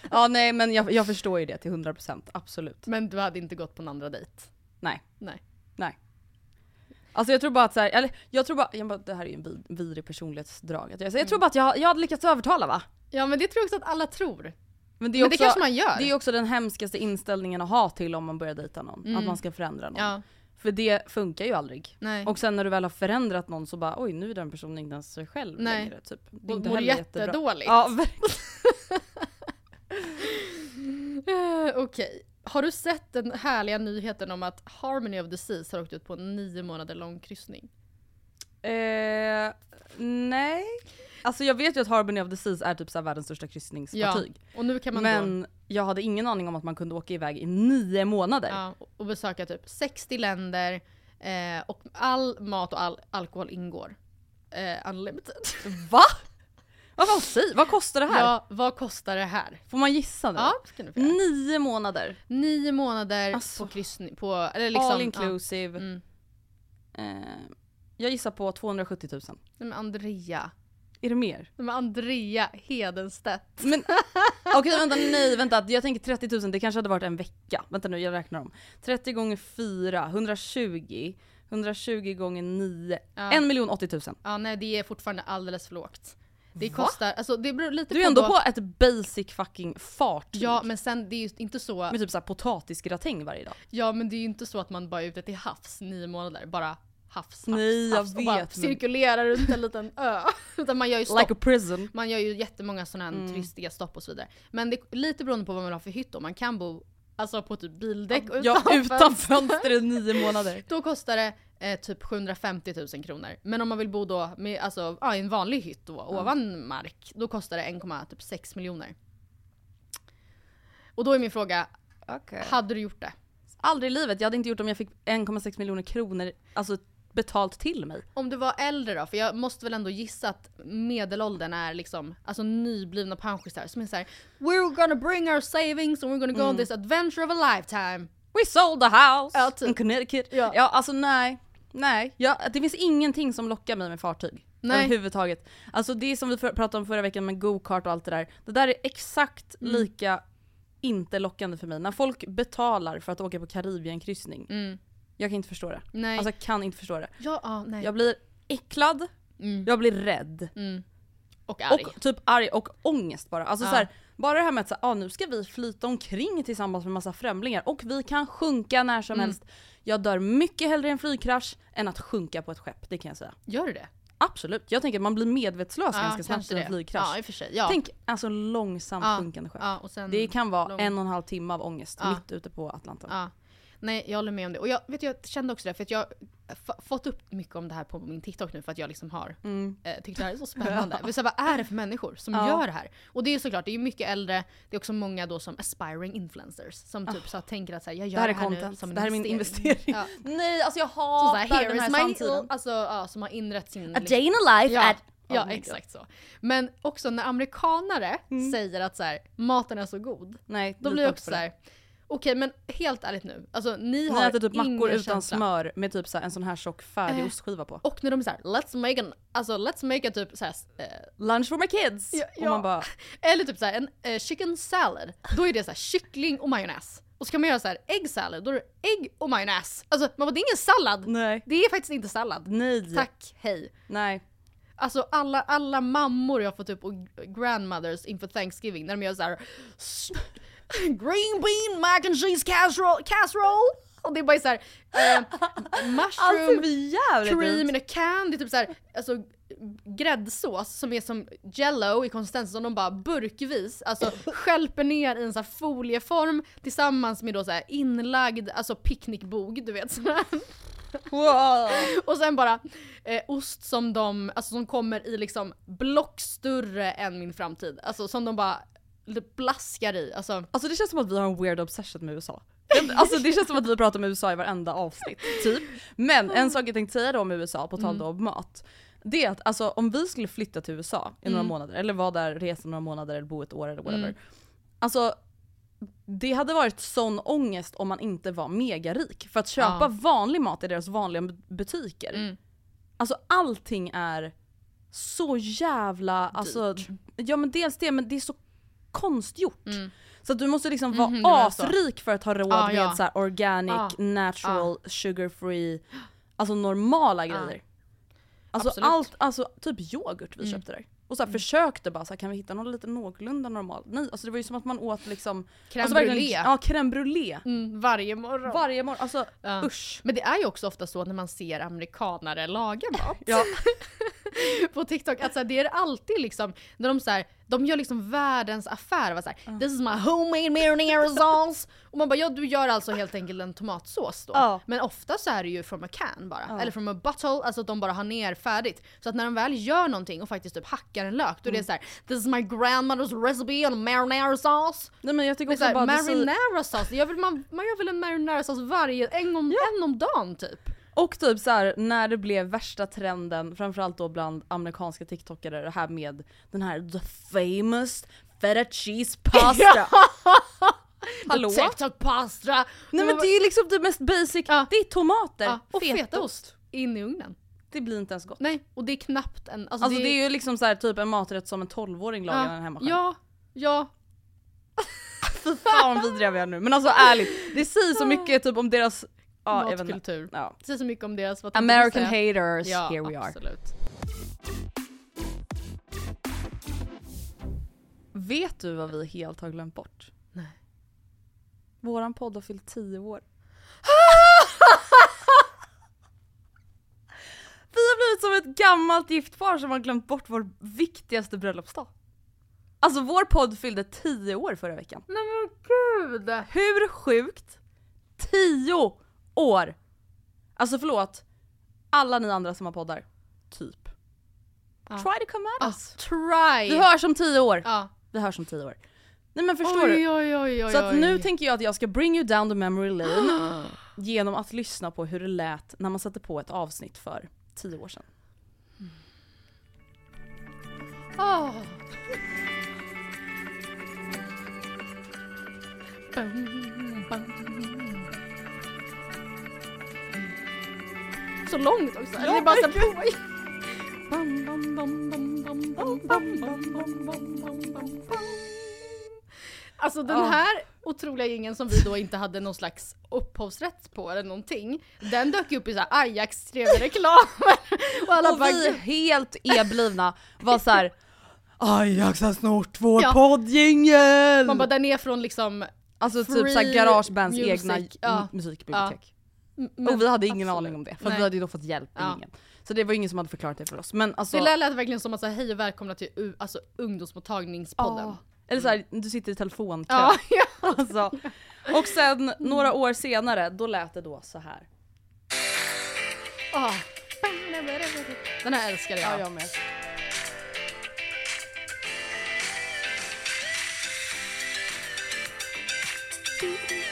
Ja nej men jag, jag förstår ju det till 100% absolut. Men du hade inte gått på en andra dejt? Nej. Nej. Alltså jag tror bara att så här, eller jag tror bara, jag bara det här är ju en vid, vidrig personlighetsdrag. Att jag, så jag tror Mm. bara att jag, jag hade lyckats övertala va? Ja men det tror jag också att alla tror. Men det är men också, det kanske man gör. det är också den hemskaste inställningen att ha till om man börjar dejta någon. Mm. Att man ska förändra någon. Ja, För det funkar ju aldrig. nej. Och sen när du väl har förändrat någon så bara oj nu är den personen inte ens sig själv Nej. längre. Typ. Det är Och inte mår jättedåligt. Ja, verkligen. Eh, Okej. Har du sett den härliga nyheten om att Harmony of the Seas har åkt ut på en nio månader lång kryssning? Eh, nej. Alltså jag vet ju att Harmony of the Seas är typ så världens största kryssningsfartyg. Och nu kan man då Men jag hade ingen aning om att man kunde åka iväg i nio månader. ja, och besöka typ 60 länder eh, och all mat och all alkohol ingår. Eh, unlimited. Va? Vad, vad, säg, vad kostar det här? Ja, vad kostar det här? Får man gissa nu? Ja. Nio månader. Nio månader Alltså. på kryssning, på, eller liksom, All inclusive. Ja. Mm. Eh, jag gissar på 270 000. Nej, Men Andrea. Är det mer? Nej, Men Andrea Hedenstedt. Men okej vänta, nej vänta. Jag tänker 30 000, det kanske hade varit en vecka. Vänta nu, jag räknar om. 30 gånger 4, 120. 120 gånger 9. Ja. 1 miljon 80 000. Ja nej det är fortfarande alldeles för lågt. Det Va? kostar, alltså det beror lite Du är på ändå då- på ett basic fucking fartyg. Ja men sen det är ju inte så, Med typ såhär potatisgratäng varje dag. ja men det är ju inte så att man bara är ute till havs nio månader bara havs, Nej, jag havs och bara vet, men- cirkulerar runt en liten ö. Utan man gör ju stopp. Like a prison. Man gör ju jättemånga sådana här Mm. turistiga stopp och så vidare. Men det är lite beroende på vad man har för hytt då. Man kan bo alltså på typ bildäck Ja, utan, utan fönster i nio månader. Då kostar det eh, typ 750 000 kronor. Men om man vill bo då med, alltså, ja, i en vanlig hytt då, ovan mark, då kostar det 1,6 miljoner. Och då är min fråga, Okay. hade du gjort det? Aldrig i livet, jag hade inte gjort det om jag fick 1,6 miljoner kronor alltså, betalt till mig. Om du var äldre då? För jag måste väl ändå gissa att medelåldern är liksom, alltså nyblivna pensionärer som är såhär We're gonna bring our savings and we're gonna go on this adventure of a lifetime. We sold the house Ja, typ. in Connecticut. Ja. Ja. alltså nej. Nej, ja, det finns ingenting som lockar mig med fartyg. Nej. Överhuvudtaget. Alltså det som vi pratade om förra veckan med go-kart och allt det där. Det där är exakt Mm. lika inte lockande för mig. När folk betalar för att åka på Karibienkryssning. Mm. Jag kan inte förstå det. Nej. Alltså jag kan inte förstå det. ja, ja, nej. Jag blir äcklad, Mm. jag blir rädd. Mm. Och arg. Och typ arg och ångest bara. Alltså Ja. så här, bara det här med att så här, ah, nu ska vi flyta omkring tillsammans med massa främlingar och vi kan sjunka när som Mm. helst. Jag dör mycket hellre i en flygkrasch än att sjunka på ett skepp, det kan jag säga. Gör du det? Absolut, jag tänker att man blir medvetslös ganska snabbt i en flygkrasch. Ja. Ja. Tänk alltså långsamt Ja. sjunkande skepp. ja, Det kan vara lång- en och en halv timme av ångest Ja. mitt ute på Atlanten. Ja. Nej, jag håller med om det. Och jag, vet, jag kände också det, för att jag har fått upp mycket om det här på min TikTok nu för att jag liksom har Mm. eh, tyckt det här är så spännande. ja. så här, vad är det för människor som Ja. gör det här? Och det är såklart, det är mycket äldre, det är också många då som aspiring influencers som typ så här, tänker att så här, jag gör Det här är nu content, som en det här är min investering. Ja. Nej alltså jag Så, så hatar här, here den is här my, samtiden. alltså, ja, som har inrett sin... A day in a life Ja, at... ja Oh God. exakt så. Men också när amerikanare Mm. säger att så här, maten är så god, Nej, då blir jag också det. Okej men helt ärligt nu, alltså ni Ni har äter typ mackor utan känsla. smör med typ så en sån här tjock färdig Eh. ostskiva på. Och när de är såhär, let's make an, alltså let's make a typ såhär, eh, Lunch for my kids! Ja, Och man bara, eller typ såhär en eh, chicken salad, då är det såhär kyckling och majonnäs. Och så kan man göra såhär ägg salad, då är det ägg och majonnäs. Alltså man bara, det är ingen sallad! nej, Det är faktiskt inte sallad. nej, Tack, hej. nej. Alltså alla, alla mammor jag har fått upp och grandmothers inför Thanksgiving när de gör såhär Green bean mac and cheese casserole, casserole. Och det är bara såhär eh, mushroom, Alltså cream in a can, det är typ såhär alltså gräddsås som är som jello i konsistens som de bara burkvis alltså skälper ner i en sån här folieform tillsammans med då så här inlagd alltså picknickbog du vet sådär. Wow. Och sen bara eh, ost som de, alltså som kommer i liksom block större än min framtid. Alltså som de bara lite blaskar i. Alltså, Alltså det känns som att vi har en weird obsession med USA. Alltså det känns som att vi pratar om USA i varenda avsnitt, typ. Men en sak jag tänkte säga då om USA, på tal då om mat. Det är att alltså, om vi skulle flytta till USA i några månader, eller vara där, resa några månader eller bo ett år eller whatever. Alltså det hade varit sån ångest om man inte var megarik. För att köpa Ja. vanlig mat i deras vanliga butiker. Mm. Alltså allting är så jävla, alltså, ja men dels det men det är så konstgjort. Mm. Så du måste liksom vara var så. asrik för att ha råd Ja, med ja. så organic, Ja. natural, sugar free, alltså normala Ja. grejer. Alltså Absolut. allt, alltså typ yoghurt vi Mm. köpte där. Och så här, försökte bara så här, kan vi hitta något lite någorlunda normalt? Nej, alltså det var ju som att man åt liksom crème alltså, brûlée Ja, crème brûlée. mm, varje morgon. Varje morgon, alltså Ja. usch. Men det är ju också ofta så när man ser amerikanare laga mat Ja. på TikTok att så här, det är alltid liksom, när de så här, de gör liksom världens affär. Va, så här, This is my homemade marinara sauce. Och man bara ja du gör alltså helt enkelt en tomatsås då. Ja. Men ofta så är det ju from a can bara. Ja. Eller from a bottle, alltså att de bara har ner färdigt. Så att när de väl gör någonting och faktiskt typ hackar en lök då är Mm. det så här: This is my grandmother's recipe on marinara sauce. Nej men jag tycker också så här, bara marinara sauce, det gör väl man, man gör väl en marinara sauce varje, en om, en om dagen typ. Och typ så här när det blev värsta trenden, framförallt då bland amerikanska tiktokare, det här med den här the famous feta cheese pasta. Hallå? The TikTok pasta. Nej men det är ju liksom det mest basic, Ja. det är tomater, Ja, och fetaost. in i ugnen. Det blir inte ens gott. Nej, och det är knappt en... Alltså, Alltså det är ju liksom så här, typ en maträtt som en 12-åring lagar ja, hemma själv. Ja, ja. Fy fan vad vidriga vi är nu. Men alltså ärligt, det säger så mycket typ om deras, ja. Matkultur. Ja. Det säger så mycket om deras... Vad American haters, Ja, here we are. absolut. Vet du vad vi helt har glömt bort? Nej. Våran podd har fyllt 10 år. ett gammalt gift par som har glömt bort vår viktigaste bröllopsdag. Alltså vår podd fyllde 10 år förra veckan. Nej men gud! Hur sjukt? 10 år! Alltså förlåt, alla ni andra som har poddar. Typ. Ja. Try to come at Ah, us. try! Vi hörs om 10 år. Ja. Vi hörs om 10 år. Nej men förstår oj, du? Oj, oj, Så att nu tänker jag att jag ska bring you down the memory lane genom att lyssna på hur det lät när man satte på ett avsnitt för 10 år sedan. Åh. Bum, bum. Så långt också. Eller det är bara så här. Alltså den Ja. här otroliga jingeln som vi då inte hade någon slags upphovsrätt på eller någonting. Den dök upp i så här Ajax reklam och alla Och bara vi helt eblivna var så här. Ajax har snort vår Ja. poddjingel! Man bara den är från liksom Alltså typ såhär Garagebands egna ja. musikbibliotek. Men och vi hade ingen absolut. aning om det, för Nej. vi hade ju då fått hjälp Ja. ingen. Så det var ingen som hade förklarat det för oss. Men alltså, Det lät verkligen som att säga hej och välkomna till alltså, ungdomsmottagningspodden. ja. Eller såhär, du sitter i telefonkö. Ja, ja. Alltså. Och sen några år senare, då lät det då så här. Ah. Den här älskade jag. Ja, jag med.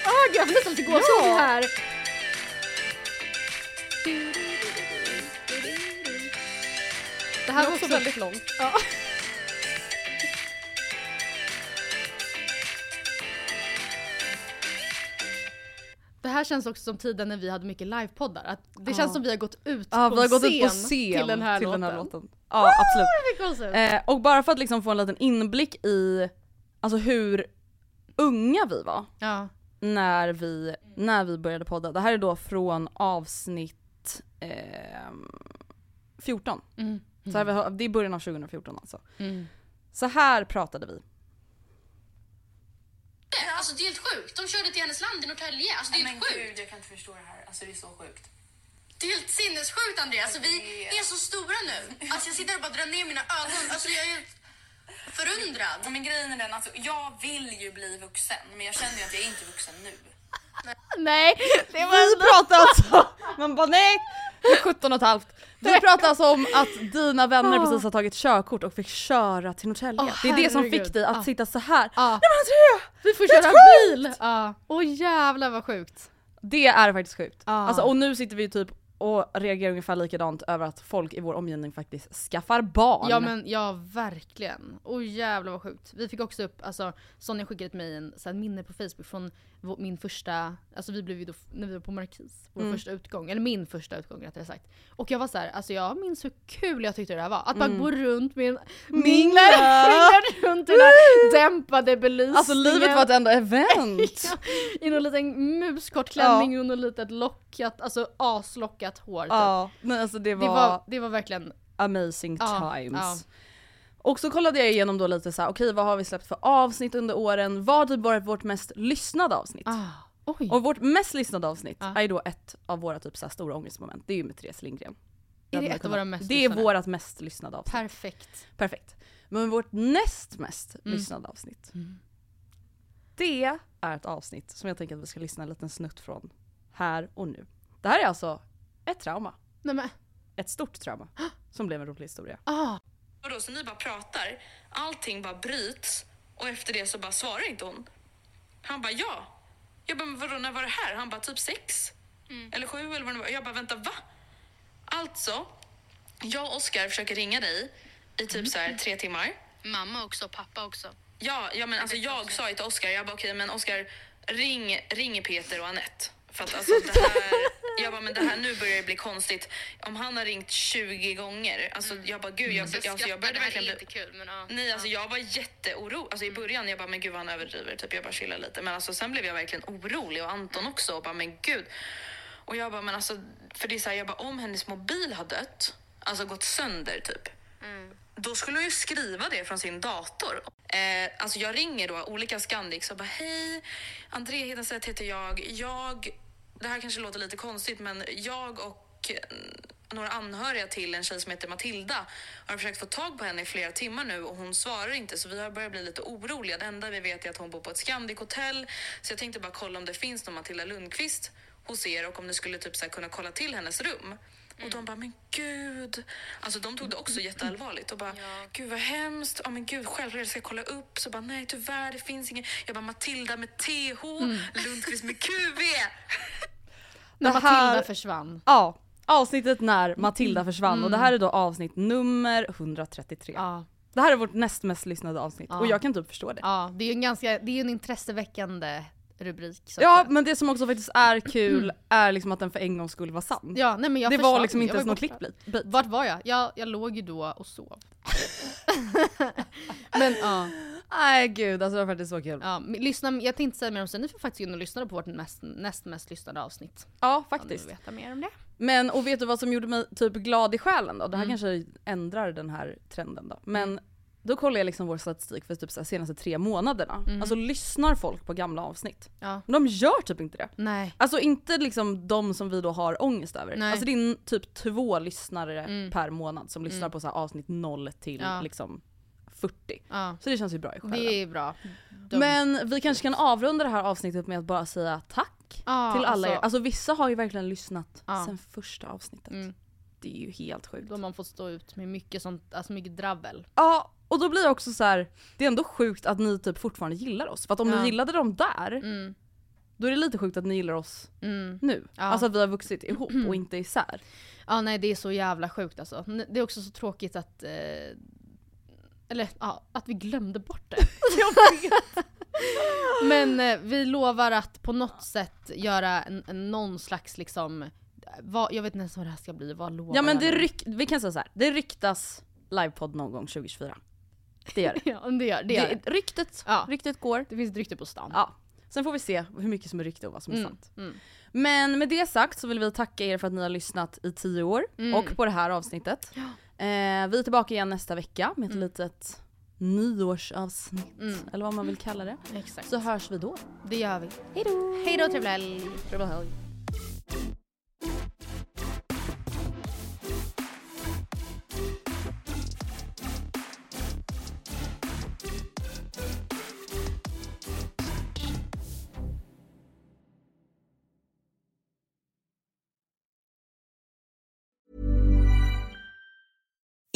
Ah, gud, jag får nästan lite gåshud Ja. här. Det här var också väldigt långt. Ja. Det här känns också som tiden när vi hade mycket livepoddar. Att det känns Ja. som vi har gått ut Ja, på, vi har gått ut på scen till den här till låten. Den här låten. Ja, absolut. Är gåshud. Eh, och bara för att liksom få en liten inblick i alltså hur unga vi var Ja. när vi, när vi började podda. Det här är då från avsnitt eh, 14. Mm. Så här, har- det är början av 2014 alltså. Mm. Så här pratade vi. Alltså det är helt sjukt. De körde till hennes land i Norrtälje. Alltså det är Men helt sjukt. gud, jag kan inte förstå det här. Alltså det är så sjukt. Det är helt sinnessjukt Andreas. Alltså, vi är så stora nu. Alltså jag sitter och bara drar ner mina ögon. Alltså jag är helt förundrad. Ja, Men grejen är den, alltså, jag vill ju bli vuxen, men jag känner ju att jag är inte vuxen nu. Nej, det var Vi pratade alltså, man bara nej, jag är 17 och ett halvt. Vi pratade alltså om att dina vänner precis har tagit körkort och fick köra till Norrtälje. Åh, det är det som fick dig att Ja. sitta så här. Ja. Nej men Andrea! Vi får köra sjukt! bil! Åh jävlar vad sjukt. Det är faktiskt sjukt. Ja. Alltså, och nu sitter vi typ och reagerar ungefär likadant över att folk i vår omgivning faktiskt skaffar barn. Ja men ja verkligen. Åh jävlar vad sjukt. Vi fick också upp, alltså Sonja skickade till mig en så här, minne på Facebook från min första, alltså vi blev ju då, när vi var på Markis, vår Mm. första utgång, eller min första utgång rättare sagt. Och jag var så här, alltså jag minns hur kul jag tyckte det här var. Att bara gå runt med en Mingla! runt i den här dämpade belysningen. Alltså livet var ett enda event! I någon liten muskort klänning och något litet lockat, alltså aslockat hår typ. ja, men alltså det var, Det var, det var verkligen, amazing Ja, times. ja. Och så kollade jag igenom då lite så här: okej vad har vi släppt för avsnitt under åren? Vad har typ varit vårt mest lyssnade avsnitt? ah. Och vårt mest lyssnade avsnitt Ja. är då ett av våra typ så här stora ångestmoment, det är ju med Therese Lindgren. Är det ett av våra mest Det är vårat mest lyssnade avsnitt. Perfekt. Perfekt. Men vårt näst mest Mm. lyssnade avsnitt. Det är ett avsnitt som jag tänker att vi ska lyssna en liten snutt från här och nu. Det här är alltså ett trauma. Nej men, Ett stort trauma. Som blev en rolig historia. ah. Och då så ni bara pratar, allting bara bryts och efter det så bara svarar inte hon. Han bara ja. Jag bara men vadå när var det här? Han bara typ sex. Eller sju eller vad det var. Jag bara vänta va? Alltså, jag och Oskar försöker ringa dig i typ så här tre timmar. Mamma också, pappa också. Ja, ja men alltså jag sa ju till Oskar, jag bara okej men Oskar ring, ring Peter och Annette. För att alltså det här, jag bara men det här nu börjar det bli konstigt. Om han har ringt 20 gånger, alltså jag bara gud jag, alltså, jag, jag började verkligen bli... kul men ja. Nej alltså jag var jätteorolig, alltså i början jag bara men gud vad han överdriver, typ jag bara chillar lite. Men alltså sen blev jag verkligen orolig och Anton också och bara men gud. Och jag bara men alltså, för det är så här, jag bara om hennes mobil har dött, alltså gått sönder typ. Då skulle hon ju skriva det från sin dator. Eh, alltså jag ringer då olika Scandics och bara hej, André Hedenstedt heter jag. Jag, det här kanske låter lite konstigt men jag och några anhöriga till en tjej som heter Matilda har försökt få tag på henne i flera timmar nu och hon svarar inte så vi har börjat bli lite oroliga. Det enda vi vet är att hon bor på ett Scandic hotell så jag tänkte bara kolla om det finns någon Matilda Lundqvist hos er och om ni skulle typ så här kunna kolla till hennes rum. Och de bara, men gud. Alltså de tog det också jätteallvarligt och bara, gud vad hemskt. Ja men gud, självklart jag ska kolla upp. Så bara, nej tyvärr det finns ingen. Jag bara, Matilda med TH, Lundqvist med QV. När här- Matilda försvann. Ja, avsnittet när Matilda försvann och det Mm. här är då avsnitt nummer 133. Ja. Det här är vårt näst mest lyssnade avsnitt Ja. och jag kan typ förstå det. ja, det är ju en ganska, det är ju en intresseväckande rubrik. Så Ja men det som också faktiskt är kul är liksom att den för en gång skulle vara sann. ja nej, men jag det försvann. var liksom inte ens någon borta. clickbait. Vart var jag? jag? Jag låg ju då och sov. men ja, Nej gud alltså det var faktiskt så kul. ja lyssna, jag tänkte säga mer om sen, ni får faktiskt gå in och lyssna på vårt näst, näst mest lyssnade avsnitt. Ja Om faktiskt. vill veta mer om det. Men och vet du vad som gjorde mig typ glad i själen då? Det här Mm. kanske ändrar den här trenden då. Men då kollar jag liksom vår statistik för typ så senaste tre månaderna. Mm. Alltså lyssnar folk på gamla avsnitt? Ja. Men de gör typ inte det. Nej. Alltså inte liksom de som vi då har ångest över. Nej. Alltså det är typ två lyssnare Mm. per månad som lyssnar Mm. på så avsnitt 0 till Ja. liksom 40. Ja. Så det känns ju bra i själen. Det är bra. De- Men vi kanske kan avrunda det här avsnittet med att bara säga tack Ja, till alla er. alltså- Alltså vissa har ju verkligen lyssnat Ja. sen första avsnittet. Mm. Det är ju helt sjukt. De har fått stå ut med mycket sånt, alltså mycket drabbel. Ja, och då blir det också så här. det är ändå sjukt att ni typ fortfarande gillar oss. För att om Ja. ni gillade dem där, Mm. då är det lite sjukt att ni gillar oss Mm. nu. Ja. Alltså att vi har vuxit ihop och inte isär. Ja nej det är så jävla sjukt alltså. Det är också så tråkigt att eh, eller ja, att vi glömde bort det. Men eh, vi lovar att på något sätt göra en, en, någon slags liksom, vad, jag vet inte ens vad det här ska bli, vad lovar Ja men jag det ryk, vi kan säga så här. det ryktas livepodd någon gång 2024. Det gör det. Ja det gör det. Gör det ryktet, Ja. ryktet går. det finns ett rykte på stan. Ja. Sen får vi se hur mycket som är rykte och vad som är Mm, sant. mm. Men med det sagt så vill vi tacka er för att ni har lyssnat i tio år Mm. och på det här avsnittet. Eh, vi är tillbaka igen nästa vecka med ett litet nyårsavsnitt, Mm. eller vad man vill kalla det. Exakt. Så hörs vi då. Det gör vi. Hejdå! Hejdå trevlig helg! Trevlig helg.